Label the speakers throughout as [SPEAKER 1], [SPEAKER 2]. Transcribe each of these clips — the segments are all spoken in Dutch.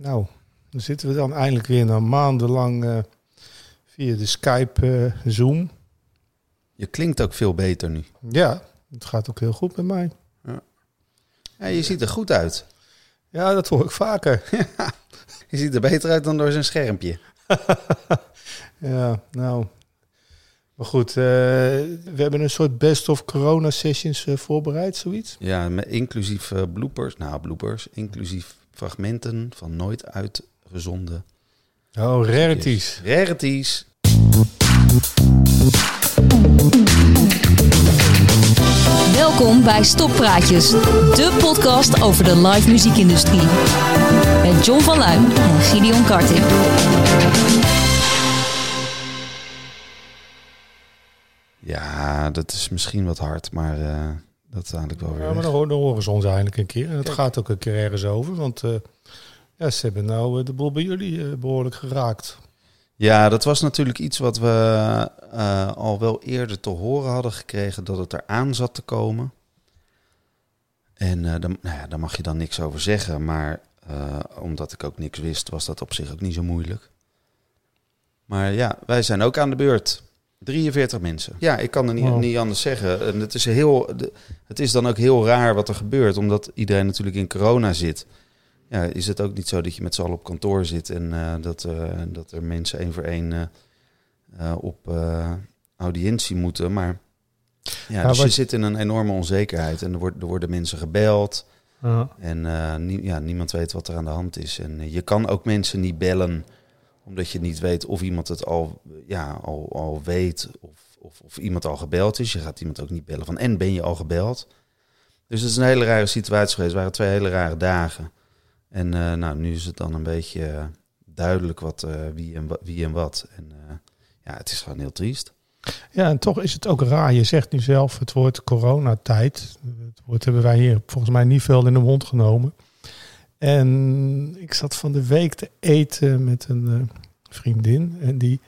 [SPEAKER 1] nou, dan zitten we dan eindelijk weer na maandenlang uh, via de Skype uh, Zoom.
[SPEAKER 2] Je klinkt ook veel beter nu.
[SPEAKER 1] Ja, het gaat ook heel goed met mij.
[SPEAKER 2] Ja. ja je ziet er goed uit.
[SPEAKER 1] Ja, dat hoor ik vaker.
[SPEAKER 2] je ziet er beter uit dan door zijn schermpje.
[SPEAKER 1] ja, nou. Maar goed, uh, we hebben een soort best of corona sessions voorbereid, zoiets.
[SPEAKER 2] Ja, met inclusief bloopers. Nou, bloopers. Inclusief fragmenten van nooit uitgezonden.
[SPEAKER 1] Oh, rarities.
[SPEAKER 2] Rarities.
[SPEAKER 3] Welkom bij Stoppraatjes, de podcast over de live muziekindustrie. Met John van Luijn en Gideon Karting.
[SPEAKER 2] Ja, dat is misschien wat hard, maar uh, dat is eigenlijk wel weer.
[SPEAKER 1] Ja, maar dan, dan horen ze ons eigenlijk een keer. En het gaat ook een keer ergens over, want uh, ja, ze hebben nou de boel bij jullie behoorlijk geraakt.
[SPEAKER 2] Ja, dat was natuurlijk iets wat we uh, al wel eerder te horen hadden gekregen dat het eraan zat te komen. En uh, dan, nou ja, daar mag je dan niks over zeggen, maar uh, omdat ik ook niks wist, was dat op zich ook niet zo moeilijk. Maar ja, wij zijn ook aan de beurt. 43 mensen. Ja, ik kan er niet,
[SPEAKER 1] Wow.
[SPEAKER 2] niet anders zeggen. En het is, heel, het is dan ook heel raar wat er gebeurt, omdat iedereen natuurlijk in corona zit. Ja, is het ook niet zo dat je met z'n allen op kantoor zit en eh, dat, eh, dat er mensen één voor één eh, op eh, audiëntie moeten. Maar ja,
[SPEAKER 1] Ja,
[SPEAKER 2] dus je zit in een enorme onzekerheid en er, wordt, er worden mensen gebeld.
[SPEAKER 1] Ja.
[SPEAKER 2] En eh, nie- ja, niemand weet wat er aan de hand is. En je kan ook mensen niet bellen, omdat je niet weet of iemand het al, ja, al, al weet of, of, of iemand al gebeld is. Je gaat iemand ook niet bellen van en ben je al gebeld? Dus het is een hele rare situatie geweest. Het waren twee hele rare dagen. En eh, nou, nu is het dan een beetje duidelijk wat, eh, wie, en wie en wat. En eh, ja, het is gewoon heel triest.
[SPEAKER 1] ja, en toch is het ook raar. Je zegt nu zelf het woord coronatijd. Het woord hebben wij hier volgens mij niet veel in de mond genomen. En ik zat van de week te eten met een vriendin. En die,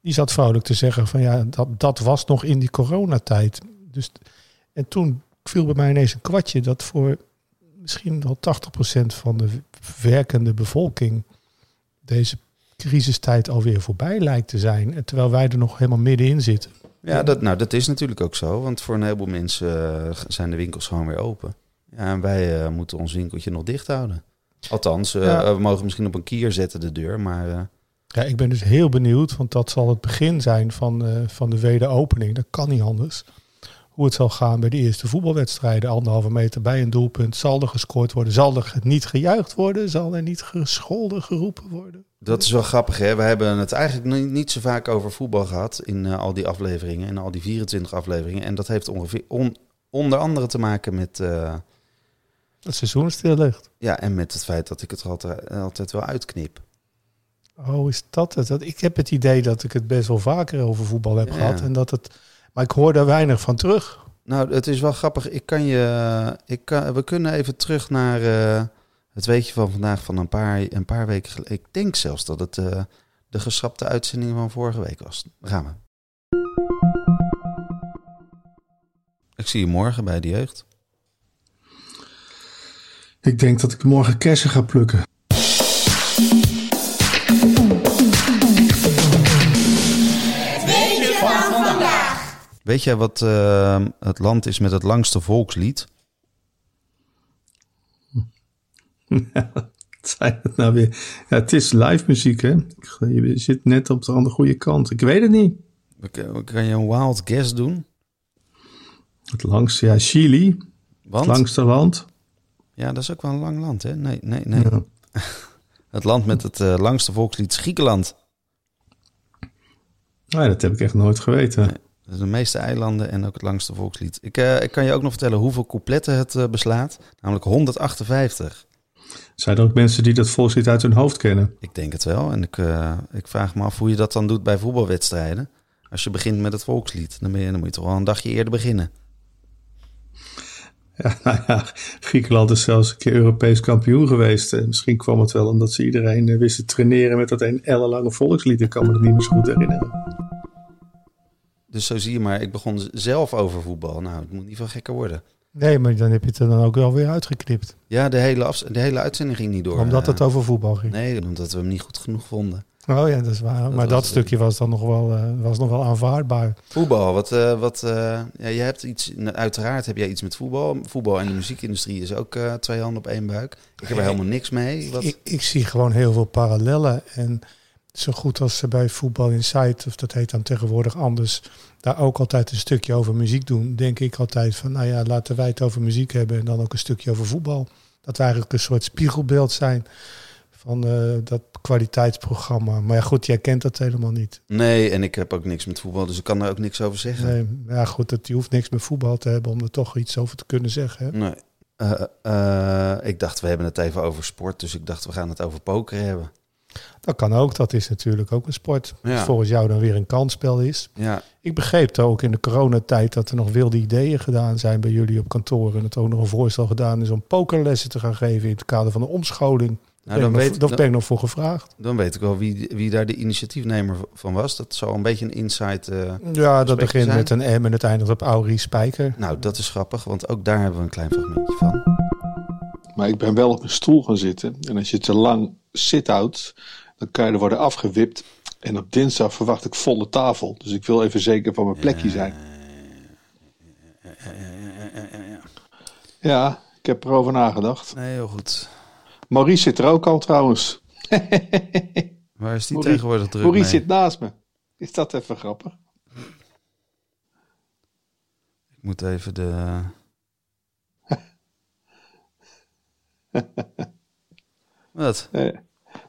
[SPEAKER 1] die zat vrolijk te zeggen van ja, dat, dat was nog in die coronatijd. Dus, en toen viel bij mij ineens een kwartje dat voor misschien wel 80% van de werkende bevolking deze crisistijd alweer voorbij lijkt te zijn. Terwijl wij er nog helemaal middenin zitten.
[SPEAKER 2] Ja, dat, nou, dat is natuurlijk ook zo. Want voor een heleboel mensen eh, zijn de winkels gewoon weer open. Ja, en wij eh, moeten ons winkeltje nog dicht houden. Althans, eh,
[SPEAKER 1] Ja.
[SPEAKER 2] we mogen misschien op een kier zetten de deur, maar
[SPEAKER 1] Ja, ik ben dus heel benieuwd, want dat zal het begin zijn van, eh, van de wederopening. Dat kan niet anders. Hoe het zal gaan bij de eerste voetbalwedstrijden. Anderhalve meter bij een doelpunt. Zal er gescoord worden? Zal er niet gejuicht worden? Zal er niet gescholden, geroepen worden?
[SPEAKER 2] dat is wel grappig. Hè? We hebben het eigenlijk niet, niet zo vaak over voetbal gehad in eh, al die afleveringen, in al die 24 afleveringen. En dat heeft ongeveer on- onder andere te maken met, eh,
[SPEAKER 1] Het seizoen stil ligt.
[SPEAKER 2] ja, en met het feit dat ik het altijd, altijd wel uitknip.
[SPEAKER 1] Oh, is dat het? Dat, ik heb het idee dat ik het best wel vaker over voetbal heb
[SPEAKER 2] Ja.
[SPEAKER 1] gehad. En dat het, maar ik hoor daar weinig van terug.
[SPEAKER 2] Nou, het is wel grappig. Ik kan je, ik kan, we kunnen even terug naar eh, het weetje van vandaag van een paar, een paar weken geleden. Ik denk zelfs dat het eh, de geschrapte uitzending van vorige week was. Daar gaan we. Ik zie je morgen bij de jeugd.
[SPEAKER 1] Ik denk dat ik morgen kersen ga plukken.
[SPEAKER 2] Weet jij wat eh, het land is met het langste volkslied?
[SPEAKER 1] Wat zijn het nou weer? Ja, het is live muziek, hè? Je zit net op de andere goede kant. Ik weet het niet.
[SPEAKER 2] Kan kan je een wild guess doen?
[SPEAKER 1] Het langste, ja, Chili.
[SPEAKER 2] Want,
[SPEAKER 1] Het langste land.
[SPEAKER 2] ja, dat is ook wel een lang land, hè? Nee, nee, nee.
[SPEAKER 1] Ja.
[SPEAKER 2] Het land met het eh, langste volkslied is Griekenland.
[SPEAKER 1] Nee, dat heb ik echt nooit geweten.
[SPEAKER 2] Dat is de meeste eilanden en ook het langste volkslied. Ik, eh, ik kan je ook nog vertellen hoeveel coupletten het eh, beslaat. Namelijk 158.
[SPEAKER 1] Zijn er ook mensen die dat volkslied uit hun hoofd kennen?
[SPEAKER 2] Ik denk het wel. En ik, eh, ik vraag me af hoe je dat dan doet bij voetbalwedstrijden. Als je begint met het volkslied, dan, ben je, dan moet je toch wel een dagje eerder beginnen.
[SPEAKER 1] Ja, nou ja, Griekenland is zelfs een keer Europees kampioen geweest. Misschien kwam het wel omdat ze iedereen wisten te traineren met dat een ellenlange volkslied. Ik kan me het niet meer zo goed herinneren.
[SPEAKER 2] Dus zo zie je maar, ik begon zelf over voetbal. Nou, het moet niet veel gekker worden.
[SPEAKER 1] Nee, maar dan heb je het er dan ook wel weer uitgeknipt.
[SPEAKER 2] Ja, de hele, de hele uitzending ging niet door.
[SPEAKER 1] omdat
[SPEAKER 2] Eh,
[SPEAKER 1] het over voetbal ging.
[SPEAKER 2] Nee, omdat we hem niet goed genoeg vonden.
[SPEAKER 1] Oh ja, dat is waar. maar dat stukje was dan nog wel, eh, was nog wel aanvaardbaar.
[SPEAKER 2] Voetbal, wat, eh, wat ja, je hebt iets, uiteraard heb jij iets met voetbal. Voetbal en de muziekindustrie is ook twee handen op één buik. Ik heb er helemaal niks mee. Wat,
[SPEAKER 1] Ik, ik zie gewoon heel veel parallellen. En zo goed als ze bij Voetbal Insight, of dat heet dan tegenwoordig anders, daar ook altijd een stukje over muziek doen, denk ik altijd van, nou ja, laten wij het over muziek hebben en dan ook een stukje over voetbal. Dat we eigenlijk een soort spiegelbeeld zijn van eh, dat kwaliteitsprogramma. Maar ja, goed, jij kent dat helemaal niet.
[SPEAKER 2] Nee, en ik heb ook niks met voetbal, dus ik kan daar ook niks over zeggen.
[SPEAKER 1] Nee, ja, goed, dat, je hoeft niks met voetbal te hebben om er toch iets over te kunnen zeggen. Hè?
[SPEAKER 2] Nee. Eh, eh, ik dacht, we hebben het even over sport, dus ik dacht, we gaan het over poker hebben.
[SPEAKER 1] Dat kan ook, dat is natuurlijk ook een sport.
[SPEAKER 2] Ja.
[SPEAKER 1] Wat volgens jou dan weer een kansspel is.
[SPEAKER 2] Ja,
[SPEAKER 1] Ik begreep ook in de coronatijd dat er nog wilde ideeën gedaan zijn bij jullie op kantoor. En dat er ook nog een voorstel gedaan is om pokerlessen te gaan geven in het kader van de omscholing.
[SPEAKER 2] nou, dan,
[SPEAKER 1] ben ik nog-
[SPEAKER 2] weet, dan,
[SPEAKER 1] ben ik nog voor gevraagd.
[SPEAKER 2] dan weet ik wel wie, wie daar de initiatiefnemer van was. Dat zal een beetje een insight. eh,
[SPEAKER 1] Ja, dat begint
[SPEAKER 2] zijn.
[SPEAKER 1] met een M en het eindigt op Aurie Spijker.
[SPEAKER 2] nou, dat is grappig, want ook daar hebben we een klein fragmentje van.
[SPEAKER 4] Maar ik ben wel op een stoel gaan zitten. En als je te lang sit-out, dan kan je er worden afgewipt. En op dinsdag verwacht ik volle tafel. Dus ik wil even zeker van mijn plekje zijn. Ja, ik heb erover nagedacht.
[SPEAKER 2] Nee, heel goed.
[SPEAKER 4] Maurice zit er ook al trouwens.
[SPEAKER 2] Waar is die
[SPEAKER 4] Maurice-
[SPEAKER 2] tegenwoordig druk
[SPEAKER 4] Maurice
[SPEAKER 2] mee?
[SPEAKER 4] zit naast me. Is dat even grappig?
[SPEAKER 2] Ik moet even de... Wat?
[SPEAKER 4] Eh,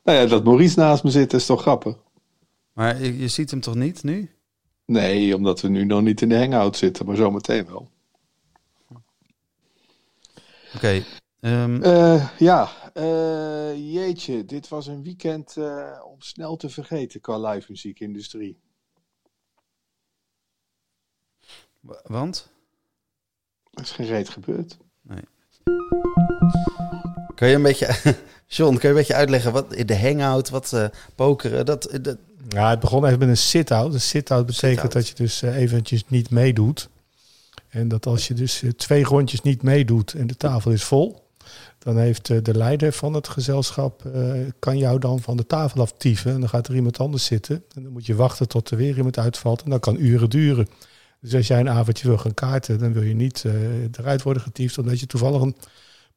[SPEAKER 4] nou ja, dat Maurice naast me zit is toch grappig?
[SPEAKER 2] Maar je, je ziet hem toch niet nu?
[SPEAKER 4] Nee, omdat we nu nog niet in de hangout zitten, maar zometeen wel.
[SPEAKER 2] Oké. ehm,
[SPEAKER 4] Eh, ja, eh, jeetje, dit was een weekend eh, om snel te vergeten qua live muziekindustrie.
[SPEAKER 2] wa- want?
[SPEAKER 4] Er is geen reet gebeurd.
[SPEAKER 2] Kan je een beetje... John, kan je een beetje uitleggen wat de hangout, wat eh, pokeren, dat, dat...
[SPEAKER 1] Ja, het begon even met een sit-out. Een sit-out betekent dat je dus eh, eventjes niet meedoet. En dat als je dus eh, twee rondjes niet meedoet en de tafel is vol, dan heeft eh, de leider van het gezelschap, eh, kan jou dan van de tafel aftieven. En dan gaat er iemand anders zitten. En dan moet je wachten tot er weer iemand uitvalt. En dat kan uren duren. Dus als jij een avondje wil gaan kaarten, dan wil je niet eh, eruit worden getiefd, omdat je toevallig een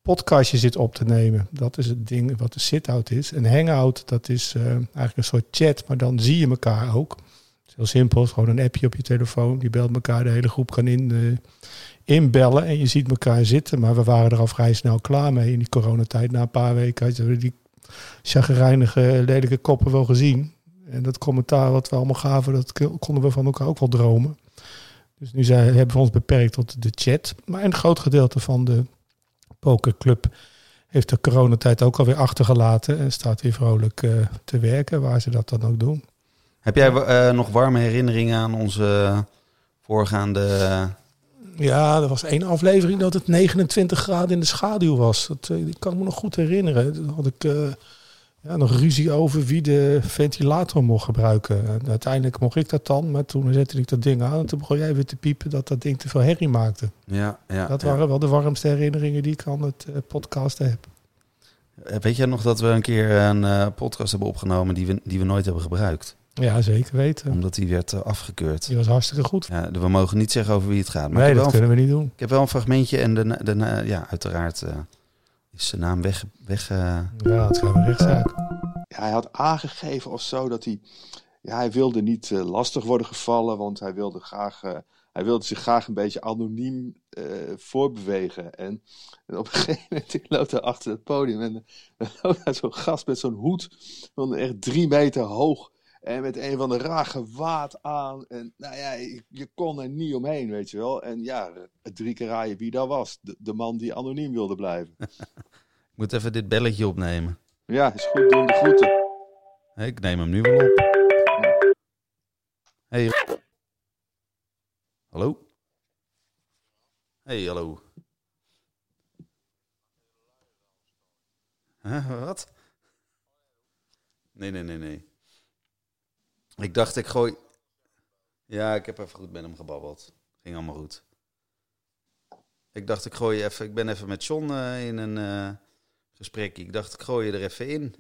[SPEAKER 1] podcastje zit op te nemen. Dat is het ding wat de sit-out is. Een hangout, dat is eh, eigenlijk een soort chat, maar dan zie je elkaar ook. Het is heel simpel, gewoon een appje op je telefoon. Die belt elkaar, de hele groep kan in, eh, inbellen en je ziet elkaar zitten. Maar we waren er al vrij snel klaar mee in die coronatijd. Na een paar weken had je die chagrijnige, lelijke koppen wel gezien. En dat commentaar wat we allemaal gaven, dat konden we van elkaar ook wel dromen. Dus nu zijn, hebben we ons beperkt tot de chat. Maar een groot gedeelte van de pokerclub heeft de coronatijd ook alweer achtergelaten. En staat weer vrolijk eh, te werken, waar ze dat dan ook doen.
[SPEAKER 2] Heb jij eh, nog warme herinneringen aan onze voorgaande...
[SPEAKER 1] Ja, er was één aflevering dat het 29 graden in de schaduw was. Dat eh, die kan ik me nog goed herinneren. Toen had ik eh, ja, nog ruzie over wie de ventilator mocht gebruiken. En uiteindelijk mocht ik dat dan, maar toen zette ik dat ding aan. En toen begon jij weer te piepen dat dat ding te veel herrie maakte.
[SPEAKER 2] Ja, ja,
[SPEAKER 1] Dat
[SPEAKER 2] ja.
[SPEAKER 1] waren wel de warmste herinneringen die ik aan het eh, podcasten heb.
[SPEAKER 2] Eh, Weet jij nog dat we een keer een eh, podcast hebben opgenomen die we, die we nooit hebben gebruikt?
[SPEAKER 1] Ja, zeker weten.
[SPEAKER 2] Omdat die werd afgekeurd.
[SPEAKER 1] Die was hartstikke goed.
[SPEAKER 2] Ja, we mogen niet zeggen over wie het gaat. Maar
[SPEAKER 1] nee, dat kunnen we niet doen.
[SPEAKER 2] ik heb wel een fragmentje en de, de, ja, uiteraard is zijn naam weg... weg eh,
[SPEAKER 1] Ja, het gaat een rechtszaak.
[SPEAKER 4] Ja, hij had aangegeven of zo dat hij. Ja, hij wilde niet eh, lastig worden gevallen, want hij wilde, graag, eh, hij wilde zich graag een beetje anoniem eh, voorbewegen. En, en op een gegeven moment loopt hij achter het podium en dan loopt daar zo'n gast met zo'n hoed van echt drie meter hoog. En met een van de raar gewaad aan. En nou ja, je, je kon er niet omheen, weet je wel. En ja, drie keer raaien wie dat was. De, de man die anoniem wilde blijven.
[SPEAKER 2] ik moet even dit belletje opnemen.
[SPEAKER 4] Ja, is goed doen de groeten.
[SPEAKER 2] Hey, ik neem hem nu wel op. Hey. Hallo? Hey, hallo. Huh, wat? Nee, nee, nee, nee. Ik dacht, ik gooi... Ja, ik heb even goed met hem gebabbeld. Ging allemaal goed. Ik dacht, ik gooi je even. Ik ben even met John eh, in een eh gesprekje. Ik dacht, ik gooi je er even in.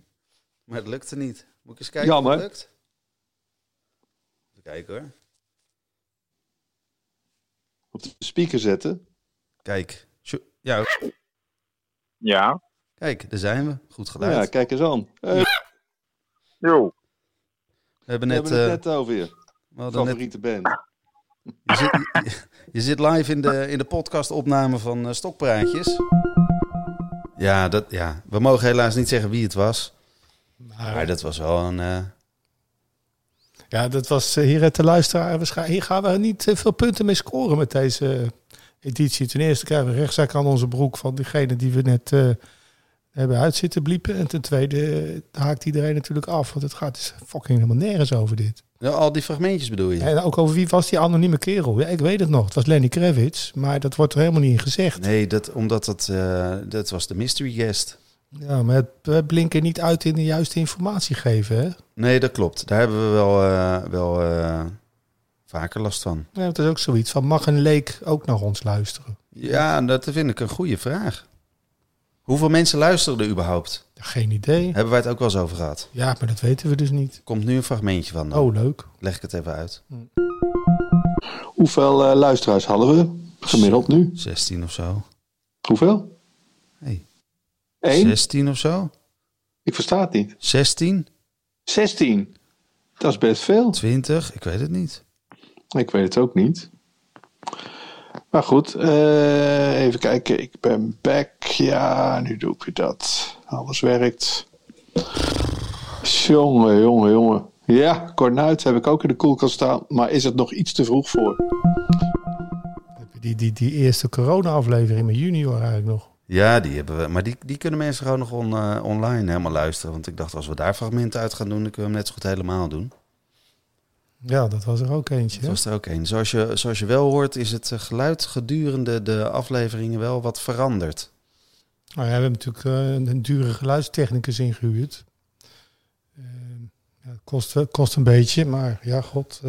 [SPEAKER 2] Maar het lukte niet. Moet ik eens kijken
[SPEAKER 4] Jammer.
[SPEAKER 2] of het lukt? Even kijken hoor.
[SPEAKER 4] Op de speaker zetten.
[SPEAKER 2] Kijk. Ja,
[SPEAKER 5] Ja.
[SPEAKER 2] kijk, daar zijn we. Goed geluid.
[SPEAKER 4] Ja, kijk eens aan. Eh,
[SPEAKER 5] Jo.
[SPEAKER 2] We hebben
[SPEAKER 4] we
[SPEAKER 2] net,
[SPEAKER 4] hebben het
[SPEAKER 2] eh,
[SPEAKER 4] net over je
[SPEAKER 2] we hadden net
[SPEAKER 4] favoriete band.
[SPEAKER 2] je, zit, je, je zit live in de, in de podcastopname van eh, Stokpraatjes. Ja, dat, ja, we mogen helaas niet zeggen wie het was. Maar dat was wel een... eh,
[SPEAKER 1] Ja, dat was hier te luisteren. Hier gaan we niet veel punten mee scoren met deze editie. Ten eerste krijgen we rechtszaak aan onze broek van diegene die we net eh, hebben uit zitten bliepen. En ten tweede eh, haakt iedereen natuurlijk af. Want het gaat dus fucking helemaal nergens over dit.
[SPEAKER 2] ja, al die fragmentjes bedoel je?
[SPEAKER 1] En ook over wie was die anonieme kerel? Ja, ik weet het nog. Het was Lenny Kravitz. Maar dat wordt er helemaal niet in gezegd.
[SPEAKER 2] Nee, dat, omdat het, eh, dat was de mystery guest.
[SPEAKER 1] Ja, maar het blinken niet uit in de juiste informatie geven. Hè?
[SPEAKER 2] Nee, dat klopt. Daar hebben we wel, eh, wel vaker last van.
[SPEAKER 1] Ja, het is ook zoiets van, mag een leek ook naar ons luisteren?
[SPEAKER 2] Ja, dat vind ik een goede vraag. Hoeveel mensen luisteren er überhaupt?
[SPEAKER 1] Geen idee.
[SPEAKER 2] Hebben wij het ook wel eens over gehad?
[SPEAKER 1] Ja, maar dat weten we dus niet.
[SPEAKER 2] Komt nu een fragmentje van. dan.
[SPEAKER 1] Oh, leuk.
[SPEAKER 2] Leg ik het even uit.
[SPEAKER 4] Hoeveel eh, luisteraars hadden we gemiddeld nu?
[SPEAKER 2] 16 of zo.
[SPEAKER 4] Hoeveel?
[SPEAKER 2] Hey,
[SPEAKER 4] Eén?
[SPEAKER 2] 16 of zo?
[SPEAKER 4] Ik versta het niet.
[SPEAKER 2] 16?
[SPEAKER 4] 16. Dat is best veel.
[SPEAKER 2] 20? Ik weet het niet.
[SPEAKER 4] Ik weet het ook niet. Maar goed, eh, even kijken. Ik ben back. Ja, nu doe ik weer dat. Alles werkt. Jongen, jongen, jongen. Ja, Cornuit heb ik ook in de koelkast staan. Maar is het nog iets te vroeg voor?
[SPEAKER 1] Die, die, die eerste corona-aflevering met junior eigenlijk nog.
[SPEAKER 2] Ja, die hebben we. Maar die, die kunnen mensen gewoon nog on- eh, online helemaal luisteren. Want ik dacht, als we daar fragmenten uit gaan doen, dan kunnen we hem net zo goed helemaal doen.
[SPEAKER 1] Ja, dat was er ook eentje.
[SPEAKER 2] Dat was er ook een. Zoals je, zoals je wel hoort, is het eh, geluid gedurende de afleveringen wel wat veranderd.
[SPEAKER 1] Nou ja, we hebben natuurlijk eh, een, dure geluidstechnicus ingehuurd. Eh, ja, het kost, kost een beetje, maar ja, god.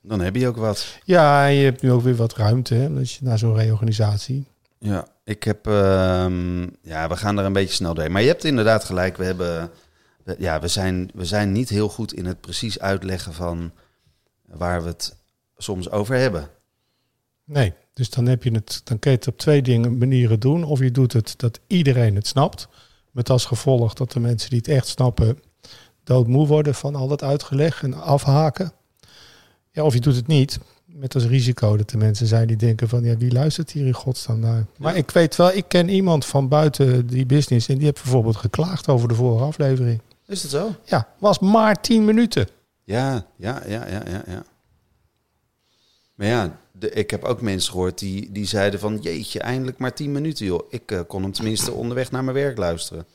[SPEAKER 2] Dan heb je ook wat.
[SPEAKER 1] ja, je hebt nu ook weer wat ruimte hè, je, na zo'n reorganisatie.
[SPEAKER 2] Ja, ik heb. ehm, ja, we gaan er een beetje snel doorheen. Maar je hebt inderdaad gelijk. We hebben. Ja, we zijn, we zijn niet heel goed in het precies uitleggen van waar we het soms over hebben.
[SPEAKER 1] Nee, dus dan, heb je het, dan kun je het op twee dingen, manieren doen. Of je doet het dat iedereen het snapt. Met als gevolg dat de mensen die het echt snappen doodmoe worden van al dat uitgeleg en afhaken. Ja, of je doet het niet. Met als risico dat er mensen zijn die denken van ja, wie luistert hier in godsnaam naar? Maar ik weet wel, ik ken iemand van buiten die business en die heeft bijvoorbeeld geklaagd over de vorige aflevering.
[SPEAKER 2] Is dat zo?
[SPEAKER 1] Ja, was maar 10 minuten.
[SPEAKER 2] Ja, ja, ja, ja, ja. ja. Maar ja, de, ik heb ook mensen gehoord die, die zeiden van... Jeetje, eindelijk maar 10 minuten, joh. Ik eh, kon hem tenminste onderweg naar mijn werk luisteren.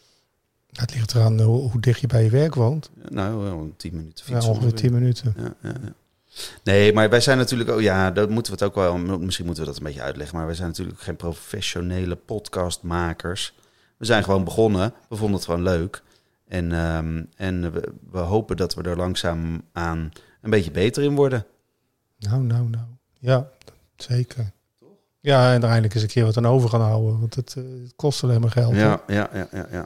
[SPEAKER 1] Het ligt eraan eh, hoe, hoe dicht je bij je werk woont.
[SPEAKER 2] Nou, wel 10 minuten
[SPEAKER 1] Ja,
[SPEAKER 2] fietsen.
[SPEAKER 1] ongeveer 10 minuten.
[SPEAKER 2] Ja, ja, ja. Nee, maar wij zijn natuurlijk ook, ja, dat moeten we het ook wel, misschien moeten we dat een beetje uitleggen, maar wij zijn natuurlijk geen professionele podcastmakers. We zijn gewoon begonnen, we vonden het gewoon leuk. En, ehm, en we, we hopen dat we er langzaam aan een beetje beter in worden.
[SPEAKER 1] Nou, nou, nou. Ja, zeker. Ja, en er eindelijk eens een keer wat aan over gaan houden. Want het, eh, het kost alleen maar geld.
[SPEAKER 2] Ja, ja, ja, ja, ja.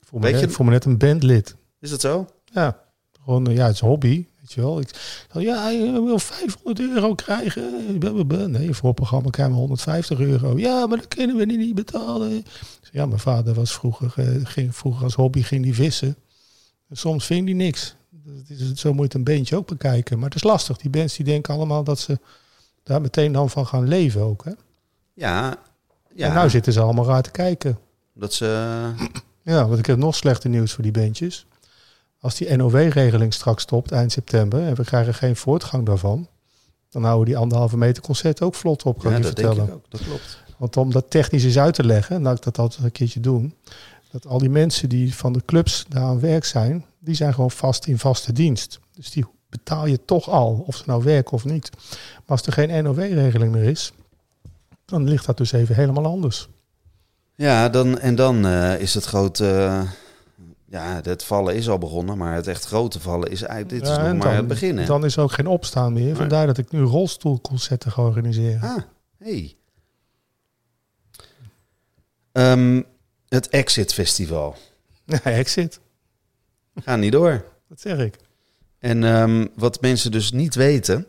[SPEAKER 1] Ik voel me, net, voel me net een bandlid.
[SPEAKER 2] Is dat zo?
[SPEAKER 1] Ja, gewoon, ja, het is hobby. Weet je wel. Ik, dan, ja, je wil 500 euro krijgen. Nee, voor het programma krijgen we 150 euro. Ja, maar dat kunnen we niet betalen. Ja, mijn vader was vroeger, eh, ging, vroeger als hobby ging die vissen. En soms ving die niks. Is, zo moet je een beentje ook bekijken. Maar het is lastig. Die bands die denken allemaal dat ze daar meteen dan van gaan leven ook. Hè?
[SPEAKER 2] Ja. ja
[SPEAKER 1] En nou zitten ze allemaal raar te kijken.
[SPEAKER 2] Dat ze,
[SPEAKER 1] Ja, want ik heb nog slechter nieuws voor die bandjes. Als die NOW-regeling straks stopt eind september en we krijgen geen voortgang daarvan, dan houden die anderhalve meter concert ook vlot op, kan
[SPEAKER 2] ja,
[SPEAKER 1] ik je
[SPEAKER 2] dat denk
[SPEAKER 1] vertellen.
[SPEAKER 2] ik ook, dat klopt.
[SPEAKER 1] Want om dat technisch eens uit te leggen, laat ik dat altijd een keertje doen, dat al die mensen die van de clubs daar aan werk zijn, die zijn gewoon vast in vaste dienst. Dus die betaal je toch al, of ze nou werken of niet. Maar als er geen NOW-regeling meer is, dan ligt dat dus even helemaal anders.
[SPEAKER 2] Ja, dan, en dan eh, is het grote... ja, het vallen is al begonnen, maar het echt grote vallen is eigenlijk... Dit is
[SPEAKER 1] Ja,
[SPEAKER 2] nog maar
[SPEAKER 1] dan-
[SPEAKER 2] het begin?
[SPEAKER 1] Dan is er ook geen opstaan meer. Vandaar dat ik nu rolstoelconcerten ga organiseren.
[SPEAKER 2] Ah, hey. Ehm, het Exit Festival.
[SPEAKER 1] Ja, exit.
[SPEAKER 2] Ga niet door.
[SPEAKER 1] Dat zeg ik.
[SPEAKER 2] En ehm, wat mensen dus niet weten,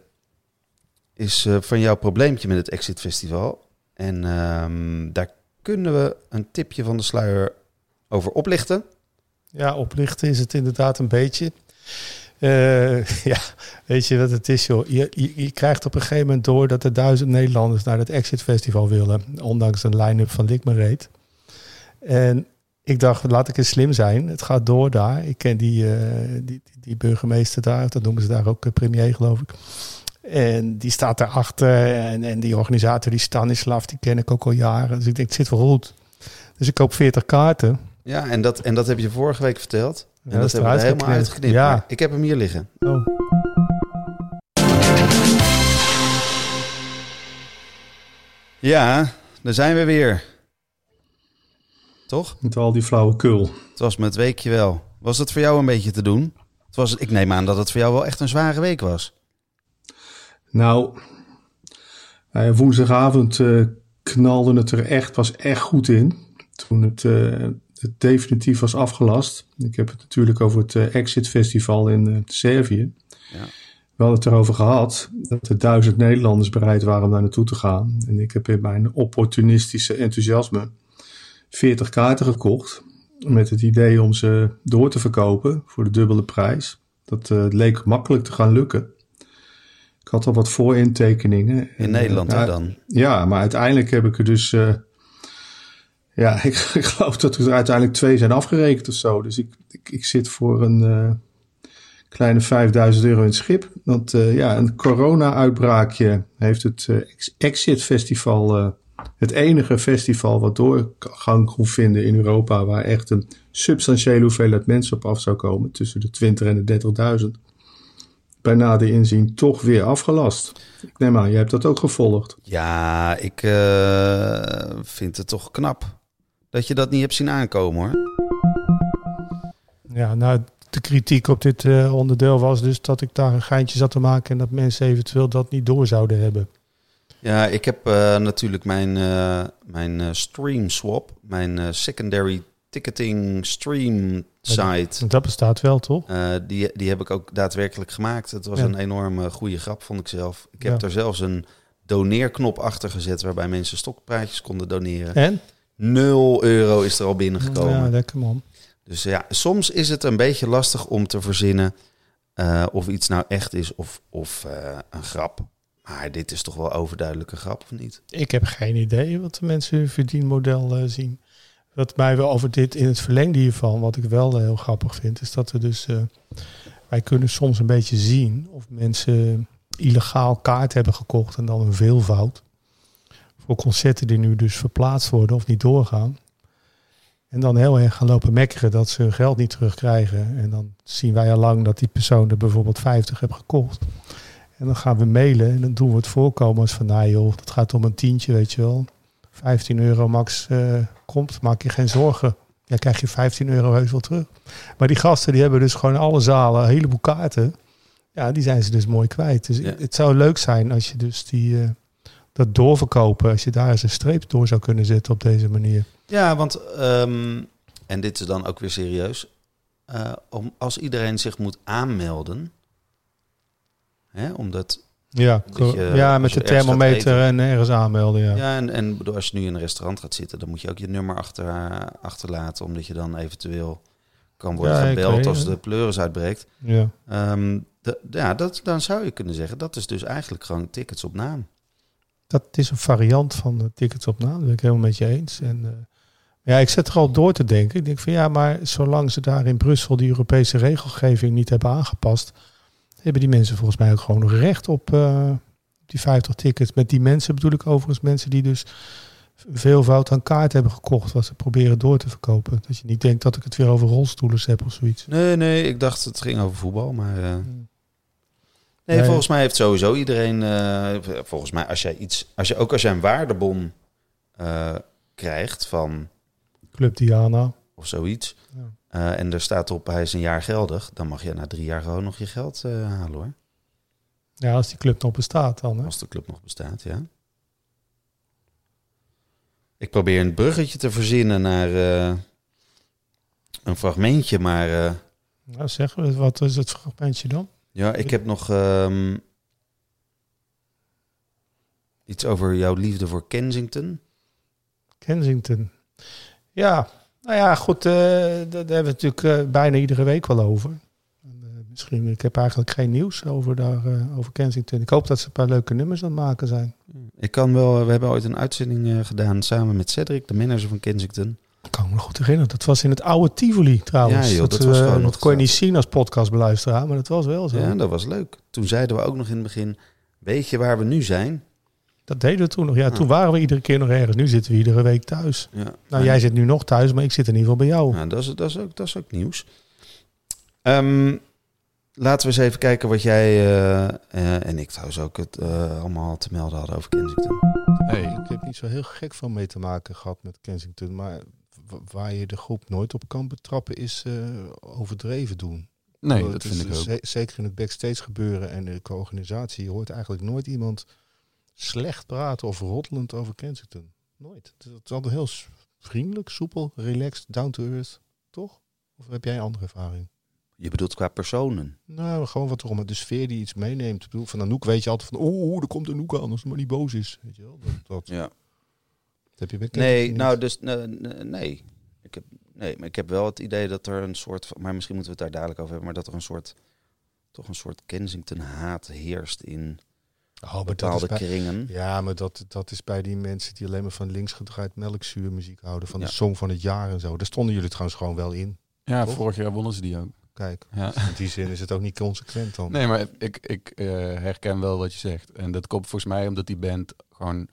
[SPEAKER 2] is eh, van jouw probleempje met het Exit Festival. En ehm, daar kunnen we een tipje van de sluier over oplichten.
[SPEAKER 1] Ja, oplichten is het inderdaad een beetje. Eh, ja, weet je wat het is, joh? Je, je, krijgt op een gegeven moment door dat er duizend Nederlanders naar het Exit Festival willen. Ondanks een line-up van Likmereet. En ik dacht, laat ik eens slim zijn. Het gaat door daar. Ik ken die, eh, die, die, die burgemeester daar, dat noemen ze daar ook eh, premier, geloof ik. En die staat daarachter. En, en die organisator, die Stanislav, die ken ik ook al jaren. Dus ik denk, het zit wel goed. Dus ik koop 40 kaarten.
[SPEAKER 2] Ja, en dat, en dat heb je vorige week verteld. En
[SPEAKER 1] Ja,
[SPEAKER 2] dat,
[SPEAKER 1] is
[SPEAKER 2] hebben we
[SPEAKER 1] eruit
[SPEAKER 2] helemaal
[SPEAKER 1] geknipt.
[SPEAKER 2] uitgeknipt.
[SPEAKER 1] Ja.
[SPEAKER 2] Ik heb hem hier liggen.
[SPEAKER 1] Oh.
[SPEAKER 2] Ja, daar zijn we weer. Toch?
[SPEAKER 4] Met al die flauwekul.
[SPEAKER 2] Het was met het weekje wel. Was het voor jou een beetje te doen? Het was, ik neem aan dat het voor jou wel echt een zware week was.
[SPEAKER 4] Nou, eh, woensdagavond eh, knalde het er echt, was echt goed in. Toen het, eh, het definitief was afgelast. Ik heb het natuurlijk over het eh, Exit Festival in eh, Servië.
[SPEAKER 2] Ja.
[SPEAKER 4] We hadden het erover gehad dat er duizend Nederlanders bereid waren om daar naartoe te gaan. En ik heb in mijn opportunistische enthousiasme 40 kaarten gekocht. Met het idee om ze door te verkopen voor de dubbele prijs. Dat eh, leek makkelijk te gaan lukken. Ik had al wat voorintekeningen.
[SPEAKER 2] In
[SPEAKER 4] En,
[SPEAKER 2] Nederland dan.
[SPEAKER 4] ja, maar uiteindelijk heb ik er dus. Ja, ik, geloof dat er uiteindelijk twee zijn afgerekend of zo. Dus ik, ik, zit voor een eh, kleine 5000 euro in het schip. Want eh, ja, een corona-uitbraakje heeft het Ex- Exit Festival. het enige festival wat doorgang kon vinden in Europa. Waar echt een substantiële hoeveelheid mensen op af zou komen. Tussen de 20 en de 30.000. Bij nader inzien toch weer afgelast. Ik neem aan, jij hebt dat ook gevolgd.
[SPEAKER 2] Ja, ik vind het toch knap dat je dat niet hebt zien aankomen hoor.
[SPEAKER 1] Ja, nou, de kritiek op dit eh, onderdeel was dus dat ik daar een geintje zat te maken en dat mensen eventueel dat niet door zouden hebben.
[SPEAKER 2] Ja, ik heb eh, natuurlijk mijn, eh, mijn stream swap, mijn secondary ticketing stream site.
[SPEAKER 1] Dat bestaat wel, toch?
[SPEAKER 2] Die, die heb ik ook daadwerkelijk gemaakt. Het was
[SPEAKER 1] Ja.
[SPEAKER 2] een enorme goede grap, vond ik zelf. Ik heb
[SPEAKER 1] Ja.
[SPEAKER 2] er zelfs een doneerknop achter gezet waarbij mensen stokpraatjes konden doneren.
[SPEAKER 1] En?
[SPEAKER 2] Nul euro is er al binnengekomen.
[SPEAKER 1] Ja, lekker man.
[SPEAKER 2] Dus ja, soms is het een beetje lastig om te verzinnen eh, of iets nou echt is of, of eh, een grap. Maar dit is toch wel overduidelijk een grap, of niet?
[SPEAKER 1] Ik heb geen idee wat de mensen hun verdienmodel eh, zien. Wat mij wel over dit in het verlengde hiervan, wat ik wel heel grappig vind, is dat we dus, wij kunnen soms een beetje zien of mensen illegaal kaart hebben gekocht en dan een veelvoud. Voor concerten die nu dus verplaatst worden of niet doorgaan. En dan heel erg gaan lopen mekkeren dat ze hun geld niet terugkrijgen. En dan zien wij al lang dat die persoon er bijvoorbeeld 50 heeft gekocht. En dan gaan we mailen en dan doen we het voorkomen als van, nou joh, dat gaat om een tientje, weet je wel. 15 euro max eh, komt, maak je geen zorgen. Ja, krijg je 15 euro heus wel terug. Maar die gasten die hebben dus gewoon alle zalen, een heleboel kaarten. Ja, die zijn ze dus mooi kwijt. Dus
[SPEAKER 2] Ja.
[SPEAKER 1] het zou leuk zijn als je dus die, eh, dat doorverkopen, als je daar eens een streep door zou kunnen zetten op deze manier.
[SPEAKER 2] Ja, want, ehm, en dit is dan ook weer serieus, eh, om, als iedereen zich moet aanmelden, hè, omdat,
[SPEAKER 1] Ja,
[SPEAKER 2] je-
[SPEAKER 1] ja met de thermometer
[SPEAKER 2] eten.
[SPEAKER 1] en ergens aanmelden. Ja.
[SPEAKER 2] ja, en, en bedoel, als je nu in een restaurant gaat zitten, dan moet je ook je nummer achter, achterlaten, omdat je dan eventueel kan worden
[SPEAKER 1] Ja,
[SPEAKER 2] gebeld
[SPEAKER 1] weet
[SPEAKER 2] als de pleuris uitbreekt.
[SPEAKER 1] Ja.
[SPEAKER 2] De- ja, dat, dan zou je kunnen zeggen, dat is dus eigenlijk gewoon tickets op naam.
[SPEAKER 1] Dat is een variant van de tickets op naam. Dat ben ik helemaal met je eens. En, eh, ja, ik zet er al door te denken. Ik denk van ja, maar zolang ze daar in Brussel die Europese regelgeving niet hebben aangepast, hebben die mensen volgens mij ook gewoon recht op eh, die 50 tickets. Met die mensen bedoel ik overigens mensen die dus veelvoud aan kaart hebben gekocht, wat ze proberen door te verkopen. Dat je niet denkt dat ik het weer over rolstoelers heb of zoiets.
[SPEAKER 2] Nee, nee, ik dacht het ging over voetbal, maar... eh, Nee,
[SPEAKER 1] Nee.
[SPEAKER 2] volgens mij heeft sowieso iedereen. eh, volgens mij, als jij iets. Als je, ook als jij een waardebon eh, krijgt van.
[SPEAKER 1] Club Diana.
[SPEAKER 2] of zoiets.
[SPEAKER 1] Ja.
[SPEAKER 2] eh, en er staat op hij is een jaar geldig. dan mag je na drie jaar gewoon nog je geld halen hoor.
[SPEAKER 1] Ja, als die club nog bestaat dan. Hè?
[SPEAKER 2] Als de club nog bestaat, ja. Ik probeer een bruggetje te verzinnen naar een fragmentje, maar
[SPEAKER 1] Nou, zeg, wat is het fragmentje dan?
[SPEAKER 2] Ja, ik heb nog ehm, iets over jouw liefde voor Kensington.
[SPEAKER 1] Kensington. Ja, nou ja, goed. eh, daar hebben we het natuurlijk eh, bijna iedere week wel over. Eh, misschien, ik heb eigenlijk geen nieuws over, daar, over Kensington. Ik hoop dat ze een paar leuke nummers aan het maken zijn.
[SPEAKER 2] Ik kan wel, we hebben ooit een uitzending gedaan samen met Cedric, de manager van Kensington.
[SPEAKER 1] Me nog goed herinneren. Dat was in het oude Tivoli trouwens.
[SPEAKER 2] Ja, joh, dat
[SPEAKER 1] dat
[SPEAKER 2] was
[SPEAKER 1] eh,
[SPEAKER 2] gewoon
[SPEAKER 1] dat
[SPEAKER 2] nog
[SPEAKER 1] kon je
[SPEAKER 2] zo.
[SPEAKER 1] niet zien als podcastbeluisteraar, maar dat was wel zo.
[SPEAKER 2] Ja, dat was leuk. Toen zeiden we ook nog in het begin, weet je waar we nu zijn?
[SPEAKER 1] Dat deden we toen nog. Ja, toen waren we iedere keer nog ergens. Nu zitten we iedere week thuis.
[SPEAKER 2] Ja.
[SPEAKER 1] Nou, jij zit nu nog thuis, maar ik zit in ieder geval bij jou.
[SPEAKER 2] Nou, dat is, dat is, ook, dat is ook nieuws. Ehm, laten we eens even kijken wat jij eh, eh, en ik trouwens ook het eh, allemaal te melden hadden over Kensington.
[SPEAKER 6] Hey,
[SPEAKER 1] Ik heb niet zo heel gek van mee te maken gehad met Kensington. Maar waar je de groep nooit op kan betrappen is eh, overdreven doen.
[SPEAKER 6] nee,
[SPEAKER 1] Het
[SPEAKER 6] dat
[SPEAKER 1] is
[SPEAKER 6] vind ik ook.
[SPEAKER 1] ze- Zeker in het backstage gebeuren en de co-organisatie. Je hoort eigenlijk nooit iemand slecht praten of rottelend over Kensington. Nooit. Het is, het altijd heel vriendelijk, soepel, relaxed, down to earth. Toch? Of heb jij een andere ervaring?
[SPEAKER 2] Je bedoelt qua personen.
[SPEAKER 1] Nou, gewoon wat erom. De sfeer die iets meeneemt. Ik bedoel, van Anouk weet je altijd van... Oeh, er komt Anouk aan als ze maar niet boos is. Weet je wel? Dat, dat,
[SPEAKER 2] Ja.
[SPEAKER 1] Heb je bij
[SPEAKER 2] Nee, nou dus nee, nee. Ik heb, nee, maar ik heb wel het idee dat er een soort van, maar misschien moeten we het daar dadelijk over hebben, maar dat er een soort, toch een soort Kensington haat heerst in
[SPEAKER 1] Oh,
[SPEAKER 2] bepaalde
[SPEAKER 1] bij-
[SPEAKER 2] kringen.
[SPEAKER 1] Ja, maar dat, dat is bij die mensen die alleen maar van links gedraaid melkzuurmuziek houden. Van
[SPEAKER 2] Ja.
[SPEAKER 1] de song van het jaar en zo. Daar stonden jullie trouwens gewoon wel in.
[SPEAKER 6] Ja,
[SPEAKER 1] Toch?
[SPEAKER 6] vorig jaar wonnen ze die ook.
[SPEAKER 1] Kijk,
[SPEAKER 6] Ja.
[SPEAKER 1] in die zin is het ook niet consequent dan.
[SPEAKER 6] Nee, maar ik, ik eh, herken wel wat je zegt. En dat komt volgens mij omdat die band gewoon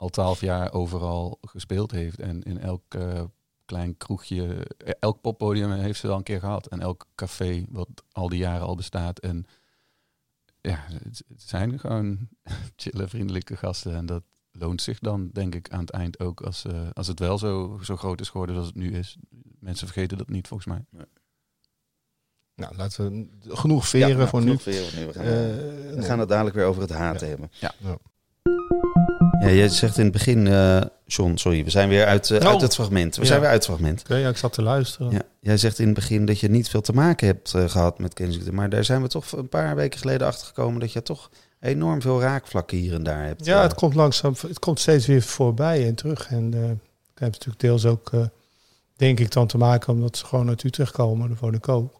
[SPEAKER 6] al twaalf jaar overal gespeeld heeft. En in elk eh, klein kroegje, eh, elk poppodium heeft ze wel een keer gehad. En elk café wat al die jaren al bestaat. En ja, het, het zijn gewoon chille, vriendelijke gasten. En dat loont zich dan, denk ik, aan het eind ook. Als, eh, als het wel zo, zo groot is geworden als het nu is. Mensen vergeten dat niet, volgens mij.
[SPEAKER 1] Nou, laten we genoeg veren
[SPEAKER 2] Ja, nou,
[SPEAKER 1] voor nu.
[SPEAKER 2] genoeg veren nu. We gaan,
[SPEAKER 1] Eh,
[SPEAKER 2] we
[SPEAKER 1] nee.
[SPEAKER 2] gaan het dadelijk weer over het haat hebben.
[SPEAKER 6] Ja.
[SPEAKER 1] Ja.
[SPEAKER 2] Jij zegt in het begin, eh John, sorry, we zijn weer uit, eh,
[SPEAKER 1] Oh.
[SPEAKER 2] uit het fragment. We
[SPEAKER 1] Ja.
[SPEAKER 2] zijn weer uit het fragment.
[SPEAKER 1] Oké, ja, ik zat te luisteren.
[SPEAKER 2] Ja, jij zegt in het begin dat je niet veel te maken hebt eh, gehad met Kensington. Maar daar zijn we toch een paar weken geleden achter gekomen dat je toch enorm veel raakvlakken hier en daar hebt.
[SPEAKER 1] Ja, het komt langzaam, het komt steeds weer voorbij en terug. En ik heb natuurlijk deels ook, denk ik, dan te maken omdat ze gewoon uit Utrecht komen. Daar woon ik ook.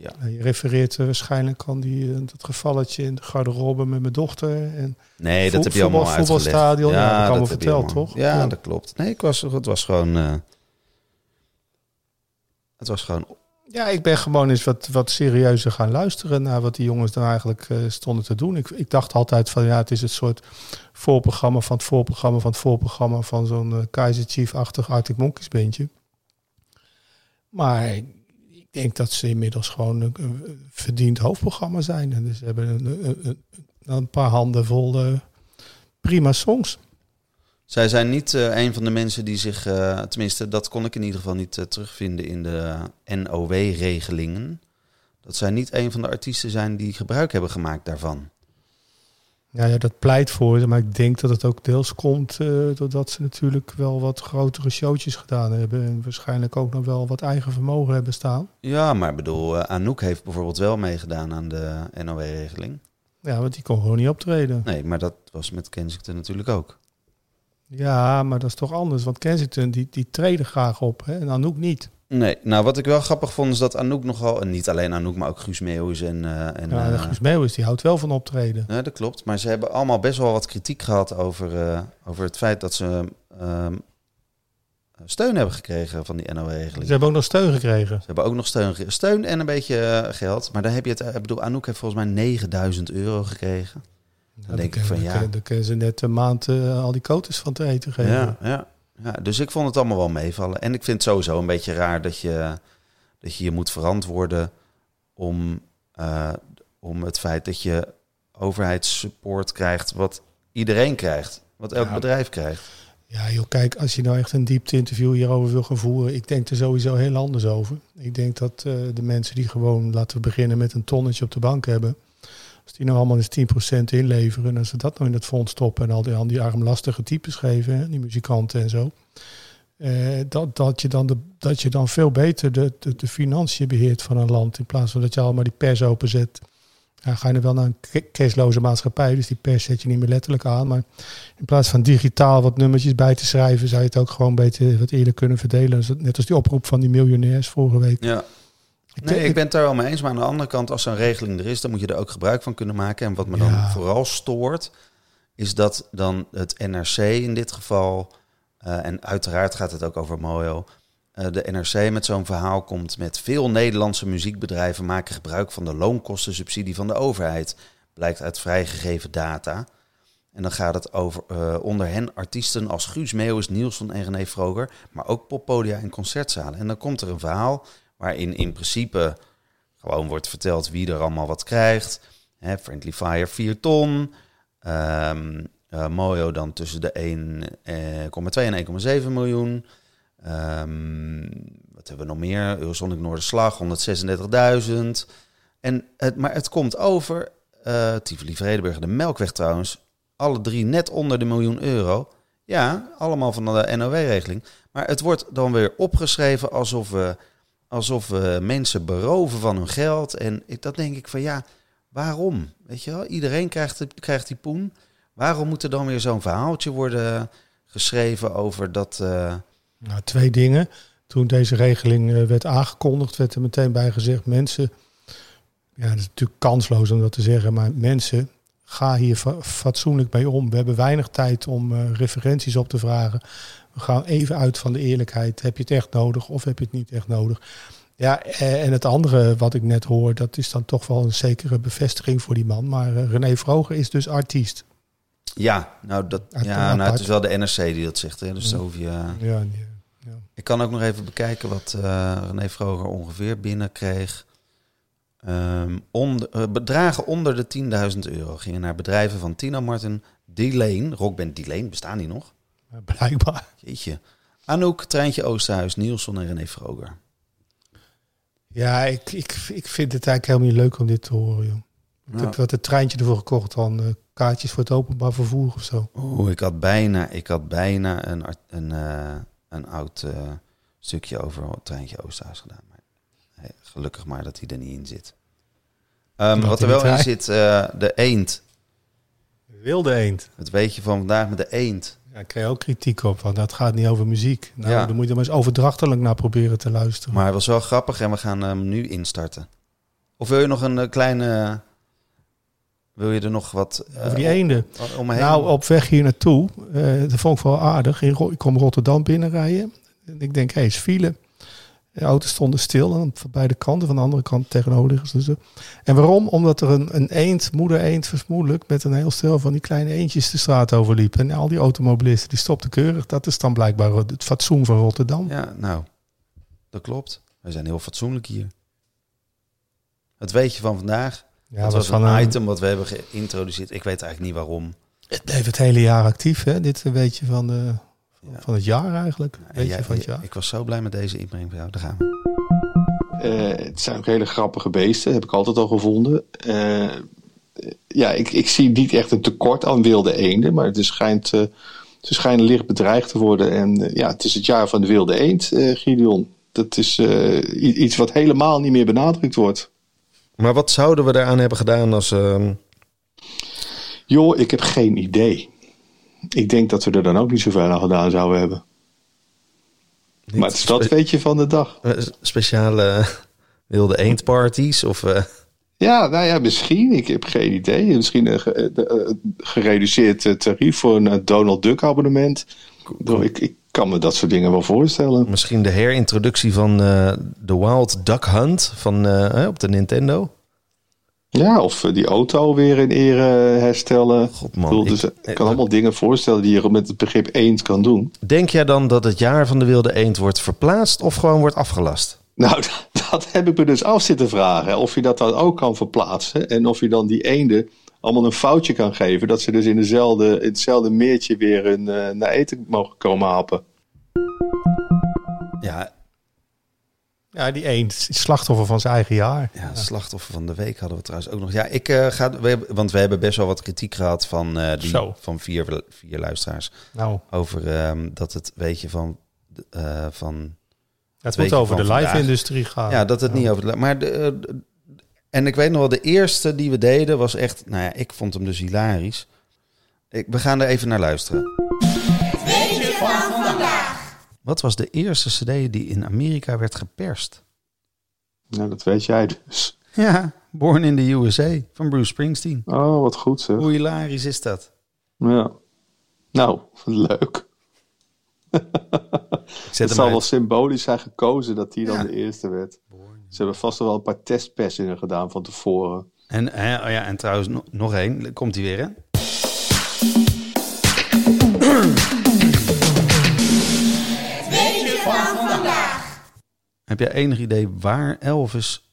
[SPEAKER 2] Ja.
[SPEAKER 1] Nou, je refereert eh, waarschijnlijk aan die, eh, dat gevalletje in de garderobe met mijn dochter. En
[SPEAKER 2] Nee, dat heb je allemaal uitgelegd.
[SPEAKER 1] voetbalstadion, ja, dat allemaal
[SPEAKER 2] heb je
[SPEAKER 1] verteld, toch?
[SPEAKER 2] Ja,
[SPEAKER 1] Ja.
[SPEAKER 2] dat klopt. Nee, ik was, het was gewoon... eh, het was gewoon...
[SPEAKER 1] ja, ik ben gewoon eens wat, wat serieuzer gaan luisteren naar wat die jongens daar eigenlijk eh, stonden te doen. Ik, ik dacht altijd van ja, het is het soort voorprogramma van het voorprogramma van het voorprogramma van zo'n eh, Kaiser Chief-achtig Arctic Monkeys bandje. Maar denk dat ze inmiddels gewoon een, een verdiend hoofdprogramma zijn. En dus hebben een, een, paar handen vol eh, prima songs.
[SPEAKER 2] Zij zijn niet eh, een van de mensen die zich... eh, tenminste, dat kon ik in ieder geval niet terugvinden in de NOW-regelingen. Dat zij niet een van de artiesten zijn die gebruik hebben gemaakt daarvan.
[SPEAKER 1] Ja, ja, dat pleit voor maar ik denk dat het ook deels komt eh, doordat ze natuurlijk wel wat grotere showtjes gedaan hebben. En waarschijnlijk ook nog wel wat eigen vermogen hebben staan.
[SPEAKER 2] Ja, maar ik bedoel, eh, Anouk heeft bijvoorbeeld wel meegedaan aan de NOW-regeling.
[SPEAKER 1] Ja, want die kon gewoon niet optreden.
[SPEAKER 2] Nee, maar dat was met Kensington natuurlijk ook.
[SPEAKER 1] Ja, maar dat is toch anders. Want Kensington, die, die treden graag op. Hè? En Anouk niet.
[SPEAKER 2] Nee, nou wat ik wel grappig vond is dat Anouk nogal, en niet alleen Anouk, maar ook Guus Meeuwis en... eh, en
[SPEAKER 1] Ja,
[SPEAKER 2] eh,
[SPEAKER 1] Guus Meeuwis, die houdt wel van optreden.
[SPEAKER 2] Ja, dat klopt. Maar ze hebben allemaal best wel wat kritiek gehad over, eh, over het feit dat ze ehm, steun hebben gekregen van die NOW-regeling.
[SPEAKER 1] Ze hebben ook nog steun gekregen.
[SPEAKER 2] Ze hebben ook nog steun, ge- steun en een beetje geld. Maar dan heb je het, ik bedoel, Anouk heeft volgens mij 9000 euro gekregen. Dan denk ik van, ja.
[SPEAKER 1] Dan kunnen ze net een maand al die coaches van te eten geven.
[SPEAKER 2] Ja, ja, ja, dus ik vond het allemaal wel meevallen. En ik vind het sowieso een beetje raar dat je dat je, je moet verantwoorden om, eh, om het feit dat je overheidssupport krijgt wat iedereen krijgt. Wat elk
[SPEAKER 1] Ja.
[SPEAKER 2] bedrijf krijgt.
[SPEAKER 1] Ja, joh, kijk, als je nou echt een diepte-interview hierover wil gaan voeren, ik denk er sowieso heel anders over. Ik denk dat eh, de mensen die gewoon, laten we beginnen met een tonnetje op de bank hebben, Als die nou allemaal eens 10% inleveren en als ze dat nou in het fonds stoppen en al die, al die armlastige types geven, die muzikanten en zo. eh, dat, dat, je dan de, dat je dan veel beter de, de, de financiën beheert van een land. In plaats van dat je allemaal die pers openzet. Ja, ga je er wel naar een ca- cashloze maatschappij, dus die pers zet je niet meer letterlijk aan. Maar in plaats van digitaal wat nummertjes bij te schrijven, zou je het ook gewoon beter wat eerder kunnen verdelen. Net als die oproep van die miljonairs vorige week.
[SPEAKER 2] Ja. Nee, ik ben het daar wel mee eens. Maar aan de andere kant, als zo'n regeling er is, dan moet je er ook gebruik van kunnen maken. En wat me dan vooral stoort, is dat dan het NRC in dit geval, eh, en uiteraard gaat het ook over Mojo, eh, de NRC met zo'n verhaal komt met veel Nederlandse muziekbedrijven maken gebruik van de loonkostensubsidie van de overheid. Blijkt uit vrijgegeven data. En dan gaat het over eh, onder hen artiesten als Guus Meeuwis, Nielsen en René Vroger, maar ook poppodia en concertzalen. En dan komt er een verhaal waarin in principe gewoon wordt verteld wie er allemaal wat krijgt. Hè, Friendly Fire 4 ton. Ehm eh, Mojo dan tussen de 1,2 en 1,7 miljoen. Ehm, wat hebben we nog meer? Eurosonic Noorderslag, 136.000. En het, maar het komt over, eh Tivoli de Melkweg trouwens, alle drie net onder de miljoen euro. Ja, allemaal van de NOW-regeling. Maar het wordt dan weer opgeschreven alsof we, alsof we mensen beroven van hun geld. En ik, dat denk ik van ja, waarom? Weet je wel, iedereen krijgt, krijgt die poen. Waarom moet er dan weer zo'n verhaaltje worden geschreven over dat... eh,
[SPEAKER 1] Nou, twee dingen. Toen deze regeling eh, werd aangekondigd, werd er meteen bij gezegd: mensen, ja, dat is natuurlijk kansloos om dat te zeggen, maar mensen, ga hier fa- fatsoenlijk mee om. We hebben weinig tijd om eh, referenties op te vragen. We gaan even uit van de eerlijkheid. Heb je het echt nodig of heb je het niet echt nodig? Ja, eh, en het andere wat ik net hoor, dat is dan toch wel een zekere bevestiging voor die man. Maar eh, René Vroger is dus artiest.
[SPEAKER 2] ja, nou, dat, ja, nou, het is wel de NRC die dat zegt. Hè? Dus
[SPEAKER 1] Ja.
[SPEAKER 2] hoef je...
[SPEAKER 1] Ja, nee.
[SPEAKER 2] Ik kan ook nog even bekijken wat eh René Vroger ongeveer binnenkreeg. Ehm onder, eh, bedragen onder de 10.000 euro gingen naar bedrijven van Tina Martin, D-Lane, rockband D-Lane, bestaan die nog?
[SPEAKER 1] blijkbaar.
[SPEAKER 2] Jeetje. Anouk, Treintje Oosterhuis, Nielsen en René Vroger.
[SPEAKER 1] Ja, ik, ik, ik vind het eigenlijk helemaal niet leuk om dit te horen, joh. Ik heb wat het treintje ervoor gekocht dan eh, kaartjes voor het openbaar vervoer of zo.
[SPEAKER 2] Oeh, ik had bijna, ik had bijna een, een, eh, een oud stukje over Treintje Oosterhuis gedaan. Gelukkig maar dat hij er niet in zit. Ehm, wat er wel in zit, eh, de eend.
[SPEAKER 1] Wilde eend.
[SPEAKER 2] Het weetje van vandaag met de eend.
[SPEAKER 1] Ja, ik kreeg ook kritiek op, want dat gaat niet over muziek. Nou,
[SPEAKER 2] Ja.
[SPEAKER 1] dan moet je er maar eens overdrachtelijk naar proberen te luisteren.
[SPEAKER 2] Maar hij was wel grappig en we gaan hem nu instarten. Of wil je nog een eh, kleine... Wil je er nog wat... eh,
[SPEAKER 1] over die eenden.
[SPEAKER 2] om- om me heen?
[SPEAKER 1] Nou, op weg hier naartoe, eh dat vond ik wel aardig. Ik kom Rotterdam binnenrijden. En ik denk, hé, hey, is file. De auto's stonden stil aan beide kanten, van de andere kant tegenover liggen ze. dus. En waarom? Omdat er een, een eend, moeder eend vermoedelijk, met een heel stel van die kleine eendjes de straat overliep. En al die automobilisten die stopten keurig. Dat is dan blijkbaar het fatsoen van Rotterdam.
[SPEAKER 2] Ja, nou, dat klopt. We zijn heel fatsoenlijk hier. Het weetje van vandaag.
[SPEAKER 1] Ja,
[SPEAKER 2] dat was
[SPEAKER 1] van
[SPEAKER 2] een
[SPEAKER 1] een-
[SPEAKER 2] item wat we hebben geïntroduceerd. Ik weet eigenlijk niet waarom.
[SPEAKER 1] Het bleef het hele jaar actief, hè? Dit een beetje van, de,
[SPEAKER 2] Ja.
[SPEAKER 1] van het jaar eigenlijk.
[SPEAKER 2] En
[SPEAKER 1] Beetje
[SPEAKER 2] jij-
[SPEAKER 1] van het jaar.
[SPEAKER 2] Ik was zo blij met deze inbreng van jou. Daar gaan we.
[SPEAKER 4] Eh, het zijn ook hele grappige beesten, heb ik altijd al gevonden. Eh, ja, ik, ik zie niet echt een tekort aan wilde eenden, maar het schijnt, eh, ze schijnen licht bedreigd te worden. En ja, het is het jaar van de wilde eend, eh Gideon. Dat is eh, iets wat helemaal niet meer benadrukt wordt.
[SPEAKER 7] Maar wat zouden we daaraan hebben gedaan als... ehm,
[SPEAKER 4] Joh, ik heb geen idee. Ik denk dat we er dan ook niet zoveel aan gedaan zouden hebben.
[SPEAKER 7] niet
[SPEAKER 4] maar het is dat
[SPEAKER 7] spe-
[SPEAKER 4] weet je van de dag.
[SPEAKER 7] eh, speciale wilde eendparties? Of, eh,
[SPEAKER 4] Ja, nou ja, misschien. Ik heb geen idee. Misschien een ge- eh, eh, gereduceerd eh, tarief voor een eh, Donald Duck abonnement. Ik, ik, kan me dat soort dingen wel voorstellen.
[SPEAKER 7] misschien de herintroductie van eh de Wild Duck Hunt van, eh, eh, op de Nintendo?
[SPEAKER 4] Ja, of eh, die auto weer in ere herstellen.
[SPEAKER 7] God
[SPEAKER 4] ik bedoel,
[SPEAKER 7] man,
[SPEAKER 4] dus,
[SPEAKER 7] ik-
[SPEAKER 4] ik kan allemaal dingen voorstellen die je met het begrip eend kan doen.
[SPEAKER 7] Denk jij dan dat het jaar van de wilde eend wordt verplaatst of gewoon wordt afgelast?
[SPEAKER 4] Nou, dat heb ik me dus af zitten vragen. Of je dat dan ook kan verplaatsen. En of je dan die eenden allemaal een foutje kan geven. Dat ze dus in, dezelfde, in hetzelfde meertje weer eh, naar eten mogen komen happen.
[SPEAKER 2] Ja,
[SPEAKER 1] Ja, die eend is slachtoffer van zijn eigen jaar.
[SPEAKER 2] Ja, slachtoffer van de week hadden we trouwens ook nog. Ja, ik eh, ga, we hebben, want we hebben best wel wat kritiek gehad van, eh, die,
[SPEAKER 1] Zo.
[SPEAKER 2] van vier, vier luisteraars.
[SPEAKER 1] Nou,
[SPEAKER 2] Over ehm, dat het, weet je, van... eh, van
[SPEAKER 1] het moet over de
[SPEAKER 2] van
[SPEAKER 1] live-industrie gaan.
[SPEAKER 2] ja, dat het niet over de... Maar de, de- en ik weet nog wel, de eerste die we deden was echt... Nou ja, ik vond hem dus hilarisch. Ik, we gaan er even naar luisteren. Wat was de eerste cd die in Amerika werd geperst?
[SPEAKER 4] Nou, dat weet jij dus.
[SPEAKER 2] Ja, Born in the USA van Bruce Springsteen.
[SPEAKER 4] Oh, wat goed zeg.
[SPEAKER 2] Hoe hilarisch is dat?
[SPEAKER 4] Ja. Nou, leuk. Het zal wel symbolisch zijn gekozen dat die dan de eerste werd. Ze hebben vast wel een paar testpersingen gedaan van tevoren.
[SPEAKER 2] En, hè, oh ja, en trouwens, nog, één. Komt hij weer, hè? Heb jij enig idee waar Elvis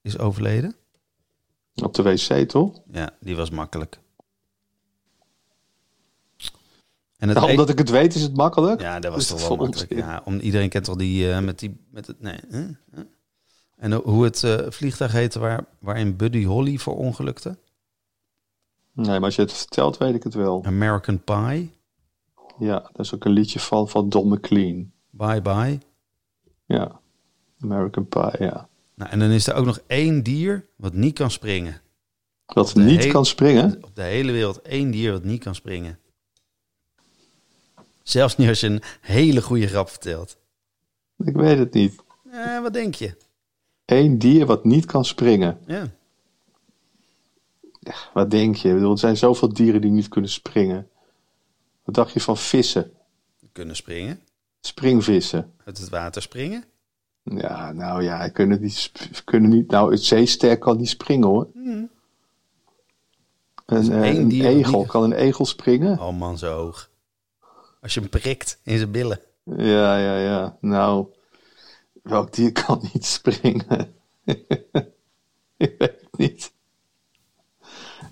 [SPEAKER 2] is overleden?
[SPEAKER 4] Op de wc, toch?
[SPEAKER 2] Ja, die was makkelijk. En het
[SPEAKER 4] Nou,
[SPEAKER 2] e-
[SPEAKER 4] omdat ik het weet, is het makkelijk.
[SPEAKER 2] Ja, dat was
[SPEAKER 4] Is
[SPEAKER 2] toch wel makkelijk. Ja, om, iedereen kent toch die eh, met die met het nee. En hoe het eh, vliegtuig heette waar, waarin Buddy Holly voor ongelukte?
[SPEAKER 4] Nee, maar als je het vertelt, weet ik het wel.
[SPEAKER 2] American Pie.
[SPEAKER 4] Ja, dat is ook een liedje van, van Don McLean.
[SPEAKER 2] Bye bye.
[SPEAKER 4] Ja, American Pie, ja.
[SPEAKER 2] Nou, en dan is er ook nog één dier wat niet kan springen. De
[SPEAKER 4] niet kan springen.
[SPEAKER 2] Op de hele wereld één dier wat niet kan springen. Zelfs niet als je een hele goede grap vertelt.
[SPEAKER 4] Ik weet het niet.
[SPEAKER 2] Eh, wat denk je?
[SPEAKER 4] Eén dier wat niet kan springen.
[SPEAKER 2] Ja.
[SPEAKER 4] Wat denk je? Ik bedoel, er zijn zoveel dieren die niet kunnen springen. Wat dacht je van vissen?
[SPEAKER 2] Kunnen springen.
[SPEAKER 4] Springvissen.
[SPEAKER 2] Uit het water springen.
[SPEAKER 4] Ja, nou ja, die kunnen niet, sp- kunnen niet. Nou, het zeester kan niet springen hoor.
[SPEAKER 2] Hmm.
[SPEAKER 4] Een, eh, een egel, kan een egel springen?
[SPEAKER 2] Oh man, zo hoog. Als je hem prikt in zijn billen.
[SPEAKER 4] Ja, ja, ja. Nou, welk dier kan niet springen? ik weet het niet.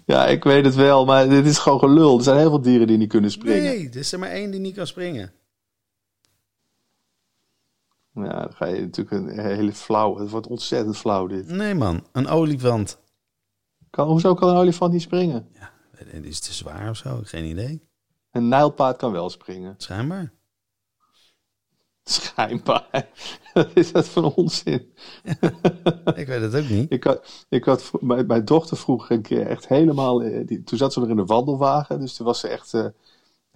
[SPEAKER 4] Ja, ik weet het wel, maar dit is gewoon gelul. Er zijn heel veel dieren die niet kunnen springen.
[SPEAKER 2] Nee, er is er maar één die niet kan springen.
[SPEAKER 4] Ja, dan ga je natuurlijk een hele flauw. Het wordt ontzettend flauw dit.
[SPEAKER 2] Nee man, een olifant.
[SPEAKER 4] Kan, hoezo kan een olifant niet springen?
[SPEAKER 2] Eh, Is het te zwaar of zo? Geen idee.
[SPEAKER 4] Een nijlpaard kan wel springen.
[SPEAKER 2] Schijnbaar.
[SPEAKER 4] Schijnbaar. Wat is dat voor een onzin?
[SPEAKER 2] Ik weet het ook niet.
[SPEAKER 4] Ik had, ik had mijn, mijn dochter vroeg een keer echt helemaal. eh, Die, toen zat ze nog in de wandelwagen. Dus toen was ze echt eh,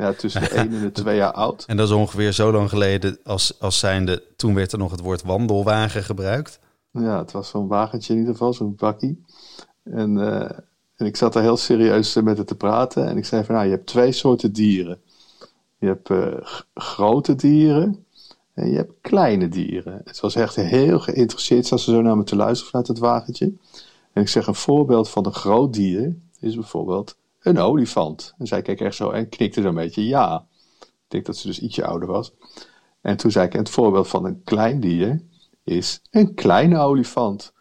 [SPEAKER 4] ja, tussen de 1 en de 2 jaar oud.
[SPEAKER 2] En dat is ongeveer zo lang geleden als, als zijnde... Toen werd er nog het woord wandelwagen gebruikt.
[SPEAKER 4] Ja, het was zo'n wagentje in ieder geval, zo'n bakkie. En, eh, en ik zat daar heel serieus met haar te praten. En ik zei van, nou, je hebt twee soorten dieren. Je hebt eh, grote dieren en je hebt kleine dieren. Het was echt heel geïnteresseerd, zat ze zo naar me te luisteren vanuit het wagentje. En ik zeg, een voorbeeld van een groot dier is bijvoorbeeld een olifant. En zij keek echt zo en knikte een beetje ja. Ik denk dat ze dus ietsje ouder was. En toen zei ik, het voorbeeld van een klein dier is een kleine olifant.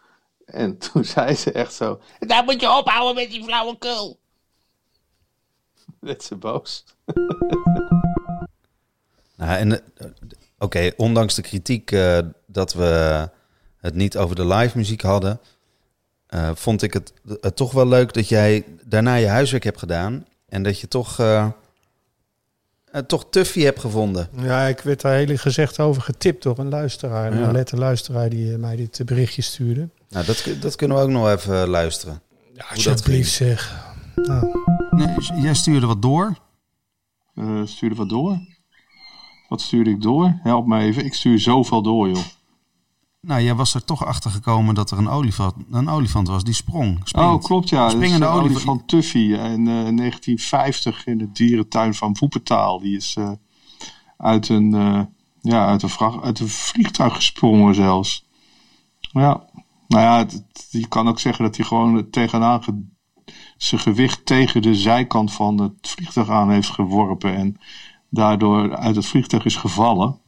[SPEAKER 4] En toen zei ze echt zo,
[SPEAKER 8] Daar moet je ophouden met die flauwekul.
[SPEAKER 4] werd ze boos.
[SPEAKER 2] Nou, en eh, oké, ondanks de kritiek eh, dat we het niet over de live muziek hadden, eh, vond ik het, het toch wel leuk dat jij daarna je huiswerk hebt gedaan en dat je toch, eh eh, toch Tuffy hebt gevonden.
[SPEAKER 1] Ja, ik werd daar heel gezegd over getipt door een luisteraar.
[SPEAKER 2] Ja.
[SPEAKER 1] Een nette luisteraar die mij dit berichtje stuurde.
[SPEAKER 2] Nou, dat, dat kunnen we ook nog even luisteren.
[SPEAKER 1] Ja, alsjeblieft zeg. Nou,
[SPEAKER 2] Nee, jij stuurde wat door.
[SPEAKER 4] Eh, stuurde wat door? Wat stuurde ik door? Help me even, ik stuur zoveel door joh.
[SPEAKER 2] Nou, jij was er toch achter gekomen dat er een olifant, een olifant was die sprong. springt.
[SPEAKER 4] Oh, klopt ja.
[SPEAKER 2] Springende
[SPEAKER 4] de
[SPEAKER 2] olifant.
[SPEAKER 4] olifant Tuffy in eh, 1950 in de dierentuin van Woepetaal. Die is eh, uit, een, eh, ja, uit, een vracht, uit een vliegtuig gesprongen zelfs. Ja, nou ja, het- je kan ook zeggen dat hij gewoon tegenaan ge- zijn gewicht tegen de zijkant van het vliegtuig aan heeft geworpen. En daardoor uit het vliegtuig is gevallen.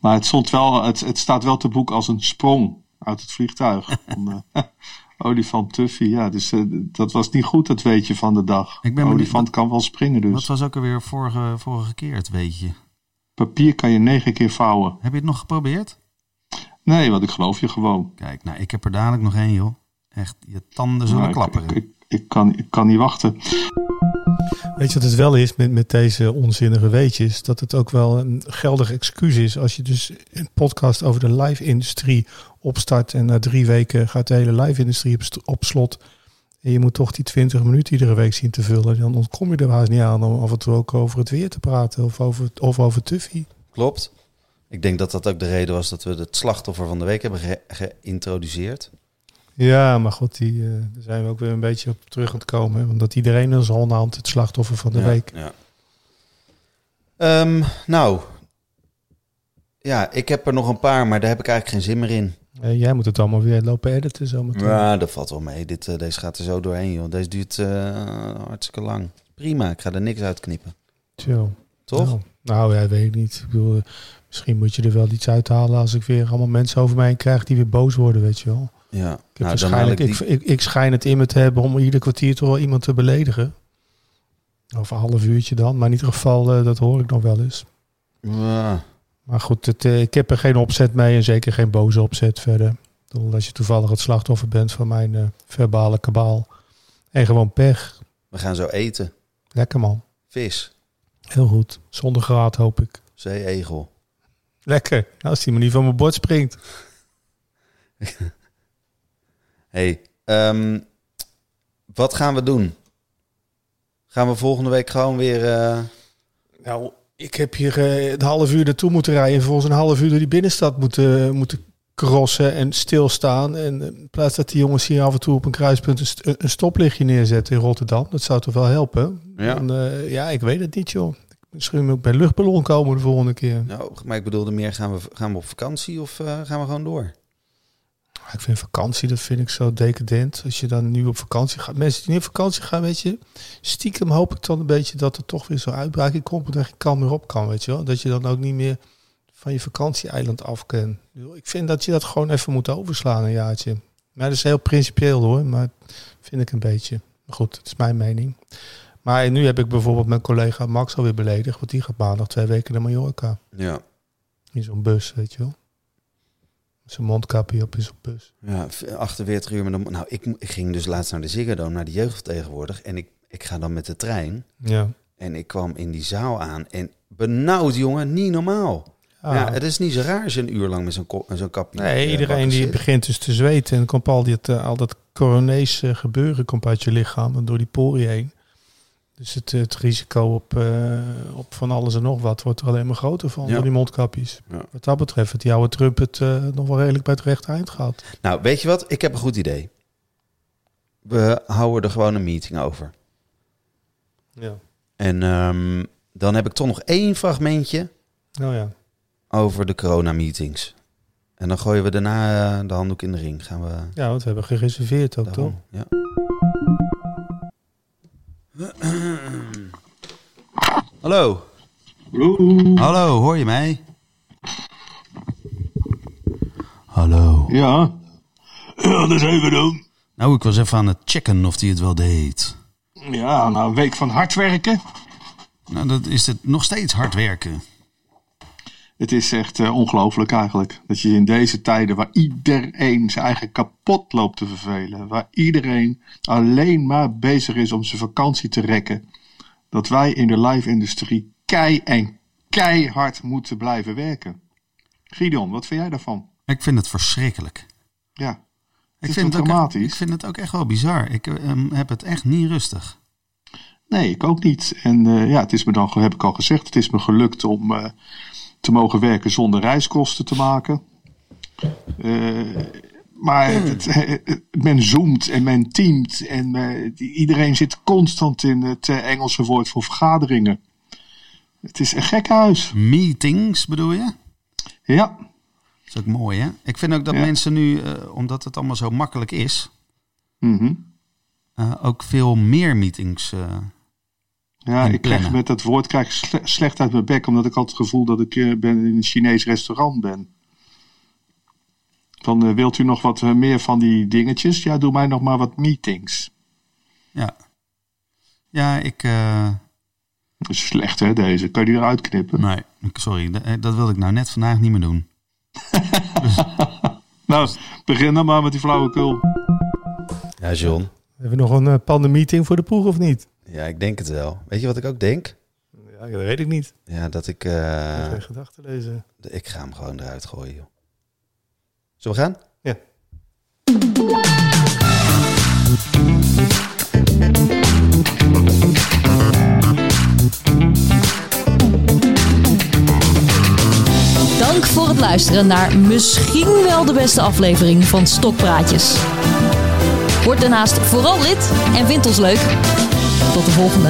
[SPEAKER 4] Maar het, stond wel, het, het staat wel te boek als een sprong uit het vliegtuig. Van, eh, olifant Tuffy, ja. Dus eh, dat was niet goed, dat weetje van de dag.
[SPEAKER 2] Ik ben
[SPEAKER 4] olifant kan wel springen dus.
[SPEAKER 2] Wat was ook alweer vorige, vorige keer het weet je?
[SPEAKER 4] Papier kan je negen keer vouwen.
[SPEAKER 2] Heb je het nog geprobeerd?
[SPEAKER 4] Nee, want ik geloof je gewoon.
[SPEAKER 2] Kijk, nou, ik heb er dadelijk nog één, joh. Echt, je tanden zullen
[SPEAKER 4] Nou, ik,
[SPEAKER 2] klapperen.
[SPEAKER 4] ik, ik, ik kan, ik kan niet wachten.
[SPEAKER 1] Weet je wat het wel is met, met deze onzinnige weetjes? Dat het ook wel een geldig excuus is als je dus een podcast over de live-industrie opstart en na drie weken gaat de hele live-industrie op, slot. En je moet toch die 20 minuten iedere week zien te vullen. Dan ontkom je er haast niet aan om af en toe ook over het weer te praten of over, of over Tuffy.
[SPEAKER 2] Klopt. Ik denk dat dat ook de reden was dat we het slachtoffer van de week hebben ge- geïntroduceerd.
[SPEAKER 1] Ja, maar goed, die, eh, daar zijn we ook weer een beetje op terug aan het komen. hè. Want dat iedereen is al hand het slachtoffer van de
[SPEAKER 2] ja,
[SPEAKER 1] week.
[SPEAKER 2] Ja. Ehm, nou, ja, ik heb er nog een paar, maar daar heb ik eigenlijk geen zin meer in.
[SPEAKER 1] Eh, jij moet het allemaal weer lopen editen zometeen.
[SPEAKER 2] Ja, dat valt wel mee. Dit, eh, deze gaat er zo doorheen, joh. Deze duurt hartstikke lang. Prima, ik ga er niks uitknippen.
[SPEAKER 1] Zo.
[SPEAKER 2] Toch?
[SPEAKER 1] Nou, nou ja, weet ik niet. Ik bedoel, misschien moet je er wel iets uithalen als ik weer allemaal mensen over mij heen krijg die weer boos worden, weet je wel.
[SPEAKER 2] Ja,
[SPEAKER 1] Ik,
[SPEAKER 2] nou,
[SPEAKER 1] waarschijnlijk,
[SPEAKER 2] ik
[SPEAKER 1] ik,
[SPEAKER 2] die...
[SPEAKER 1] ik, ik schijn het in me te hebben om ieder kwartier toch wel iemand te beledigen. Of een half uurtje dan. Maar in ieder geval, eh, dat hoor ik nog wel eens.
[SPEAKER 2] Ja,
[SPEAKER 1] Maar goed, het, eh, ik heb er geen opzet mee en zeker geen boze opzet verder. Als je toevallig het slachtoffer bent van mijn eh, verbale kabaal. En gewoon pech.
[SPEAKER 2] we gaan zo eten.
[SPEAKER 1] Lekker man.
[SPEAKER 2] Vis,
[SPEAKER 1] Heel goed. Zonder graad hoop ik.
[SPEAKER 2] zee-egel.
[SPEAKER 1] Lekker. Nou, als die maar niet van mijn bord springt.
[SPEAKER 2] hey, ehm, wat gaan we doen? Gaan we volgende week gewoon weer... eh,
[SPEAKER 1] Nou, ik heb hier eh een half uur naartoe moeten rijden. En vervolgens een half uur door die binnenstad moeten, moeten crossen en stilstaan. En eh, in plaats dat die jongens hier af en toe op een kruispunt een, st- een stoplichtje neerzetten in Rotterdam. Dat zou toch wel helpen?
[SPEAKER 2] Ja.
[SPEAKER 1] Ja, ik weet het niet, joh. Misschien moet ik bij luchtballon komen de volgende keer.
[SPEAKER 2] nou, maar ik bedoelde meer, gaan we, gaan we op vakantie of gaan we gewoon door?
[SPEAKER 1] Ik vind vakantie, dat vind ik zo decadent. Als je dan nu op vakantie gaat. Mensen die niet op vakantie gaan, weet je. Stiekem hoop ik dan een beetje dat er toch weer zo'n uitbraak komt. Dat je kant meer op kan, weet je wel. Dat je dan ook niet meer van je vakantieeiland af kan. Ik vind dat je dat gewoon even moet overslaan een jaartje. Maar dat is heel principieel hoor. Maar vind ik een beetje. Maar goed, het is mijn mening. Maar nu heb ik bijvoorbeeld mijn collega Max alweer beledigd. Want die gaat maandag twee weken naar Mallorca.
[SPEAKER 2] Ja.
[SPEAKER 1] In zo'n bus, weet je wel. Zijn mondkapje op in zo'n bus.
[SPEAKER 2] Ja, v- 48 uur met. Nou, ik, ik ging dus laatst naar de Ziggo Dome, naar de jeugdvertegenwoordig. En ik, ik ga dan met de trein.
[SPEAKER 1] Ja.
[SPEAKER 2] En ik kwam in die zaal aan. En benauwd, jongen, niet normaal.
[SPEAKER 1] Ah.
[SPEAKER 2] Ja, het is niet zo raar als je een uur lang met zo'n zo'n kapje...
[SPEAKER 1] Nee,
[SPEAKER 2] eh,
[SPEAKER 1] iedereen die
[SPEAKER 2] zit.
[SPEAKER 1] begint dus te zweten. En komt al, dit, eh, al dat coronees eh, gebeuren komt uit je lichaam en door die poriën heen. Dus het, het risico op, eh, op van alles en nog wat wordt er alleen maar groter van
[SPEAKER 2] Ja.
[SPEAKER 1] door die mondkapjes.
[SPEAKER 2] Ja.
[SPEAKER 1] Wat dat betreft, heeft die oude Trump het eh, nog wel redelijk bij het rechte eind gehad.
[SPEAKER 2] Nou, weet je wat? Ik heb een goed idee. We houden er gewoon een meeting over.
[SPEAKER 1] Ja.
[SPEAKER 2] En ehm, dan heb ik toch nog één fragmentje
[SPEAKER 1] Nou ja.
[SPEAKER 2] over de corona-meetings. En dan gooien we daarna eh, de handdoek in de ring. Gaan we...
[SPEAKER 1] Ja, want we hebben gereserveerd ook, toch?
[SPEAKER 2] Ja. Hallo. Hallo, hoor je mij? Hallo.
[SPEAKER 4] Ja. Ja, dat zijn we dan.
[SPEAKER 2] Nou, ik was even aan het checken of hij het wel deed.
[SPEAKER 4] Ja, nou, een week van hard werken.
[SPEAKER 2] Nou, dat is het nog steeds hard werken.
[SPEAKER 4] Het is echt eh, ongelooflijk eigenlijk. Dat je in deze tijden waar iedereen zijn eigen kapot loopt te vervelen. Waar iedereen alleen maar bezig is om zijn vakantie te rekken. Dat wij in de live-industrie kei en keihard moeten blijven werken. Gideon, wat vind jij daarvan?
[SPEAKER 2] Ik vind het verschrikkelijk.
[SPEAKER 4] Ja,
[SPEAKER 2] Ik
[SPEAKER 4] is
[SPEAKER 2] vind het, ook,
[SPEAKER 4] dramatisch?
[SPEAKER 2] ik vind het ook echt wel bizar. Ik ehm, heb het echt niet rustig.
[SPEAKER 4] Nee, ik ook niet. En eh, ja, het is me dan, heb ik al gezegd, het is me gelukt om eh, te mogen werken zonder reiskosten te maken. Eh, maar het, het- men zoomt en men teamt en eh, iedereen zit constant in het eh, Engelse woord voor vergaderingen. Het is een gek huis.
[SPEAKER 2] Meetings bedoel je?
[SPEAKER 4] Ja,
[SPEAKER 2] Dat is ook mooi, hè? Ik vind ook dat
[SPEAKER 4] Ja.
[SPEAKER 2] mensen nu, eh, omdat het allemaal zo makkelijk is,
[SPEAKER 4] mhm.
[SPEAKER 2] eh, ook veel meer meetings. eh,
[SPEAKER 4] ja
[SPEAKER 2] En
[SPEAKER 4] ik krijg met dat woord krijg ik slecht uit mijn bek, omdat ik altijd het gevoel dat ik eh, ben in een Chinees restaurant ben. Van, eh, wilt u nog wat eh, meer van die dingetjes? Ja, doe mij nog maar wat meetings.
[SPEAKER 2] ja. Ja, ik. eh,
[SPEAKER 4] Dat is slecht hè, deze. Kan je die eruit knippen?
[SPEAKER 2] nee, sorry, dat, dat wilde ik nou net vandaag niet meer doen. dus,
[SPEAKER 9] Nou, begin dan maar met die flauwekul.
[SPEAKER 2] Ja, John.
[SPEAKER 1] Hebben we nog een uh, pandemieting voor de poeg of niet?
[SPEAKER 2] Ja, ik denk het wel. Weet je wat ik ook denk?
[SPEAKER 1] Ja, dat weet ik niet.
[SPEAKER 2] Ja, dat ik...
[SPEAKER 1] Ik
[SPEAKER 2] eh,
[SPEAKER 1] geen gedachten lezen.
[SPEAKER 2] ik ga hem gewoon eruit gooien, joh. Zullen we gaan?
[SPEAKER 1] Ja.
[SPEAKER 3] Dank voor het luisteren naar misschien wel de beste aflevering van Stokpraatjes. Word daarnaast vooral lid en vind ons leuk. Tot de volgende.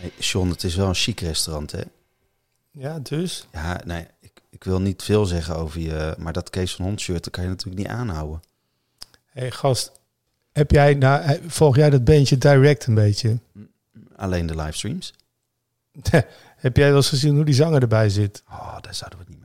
[SPEAKER 2] Hey, John, het is wel een chic restaurant, hè?
[SPEAKER 1] Ja, dus.
[SPEAKER 2] Ja, nee, ik, ik wil niet veel zeggen over je... Maar dat Kees van Hond shirt, dat kan je natuurlijk niet aanhouden.
[SPEAKER 1] Hé hey, gast, heb jij, nou, eh, volg jij dat beentje direct een beetje?
[SPEAKER 2] Alleen de livestreams.
[SPEAKER 1] heb jij wel eens gezien hoe die zanger erbij zit?
[SPEAKER 2] Oh, daar zouden we het niet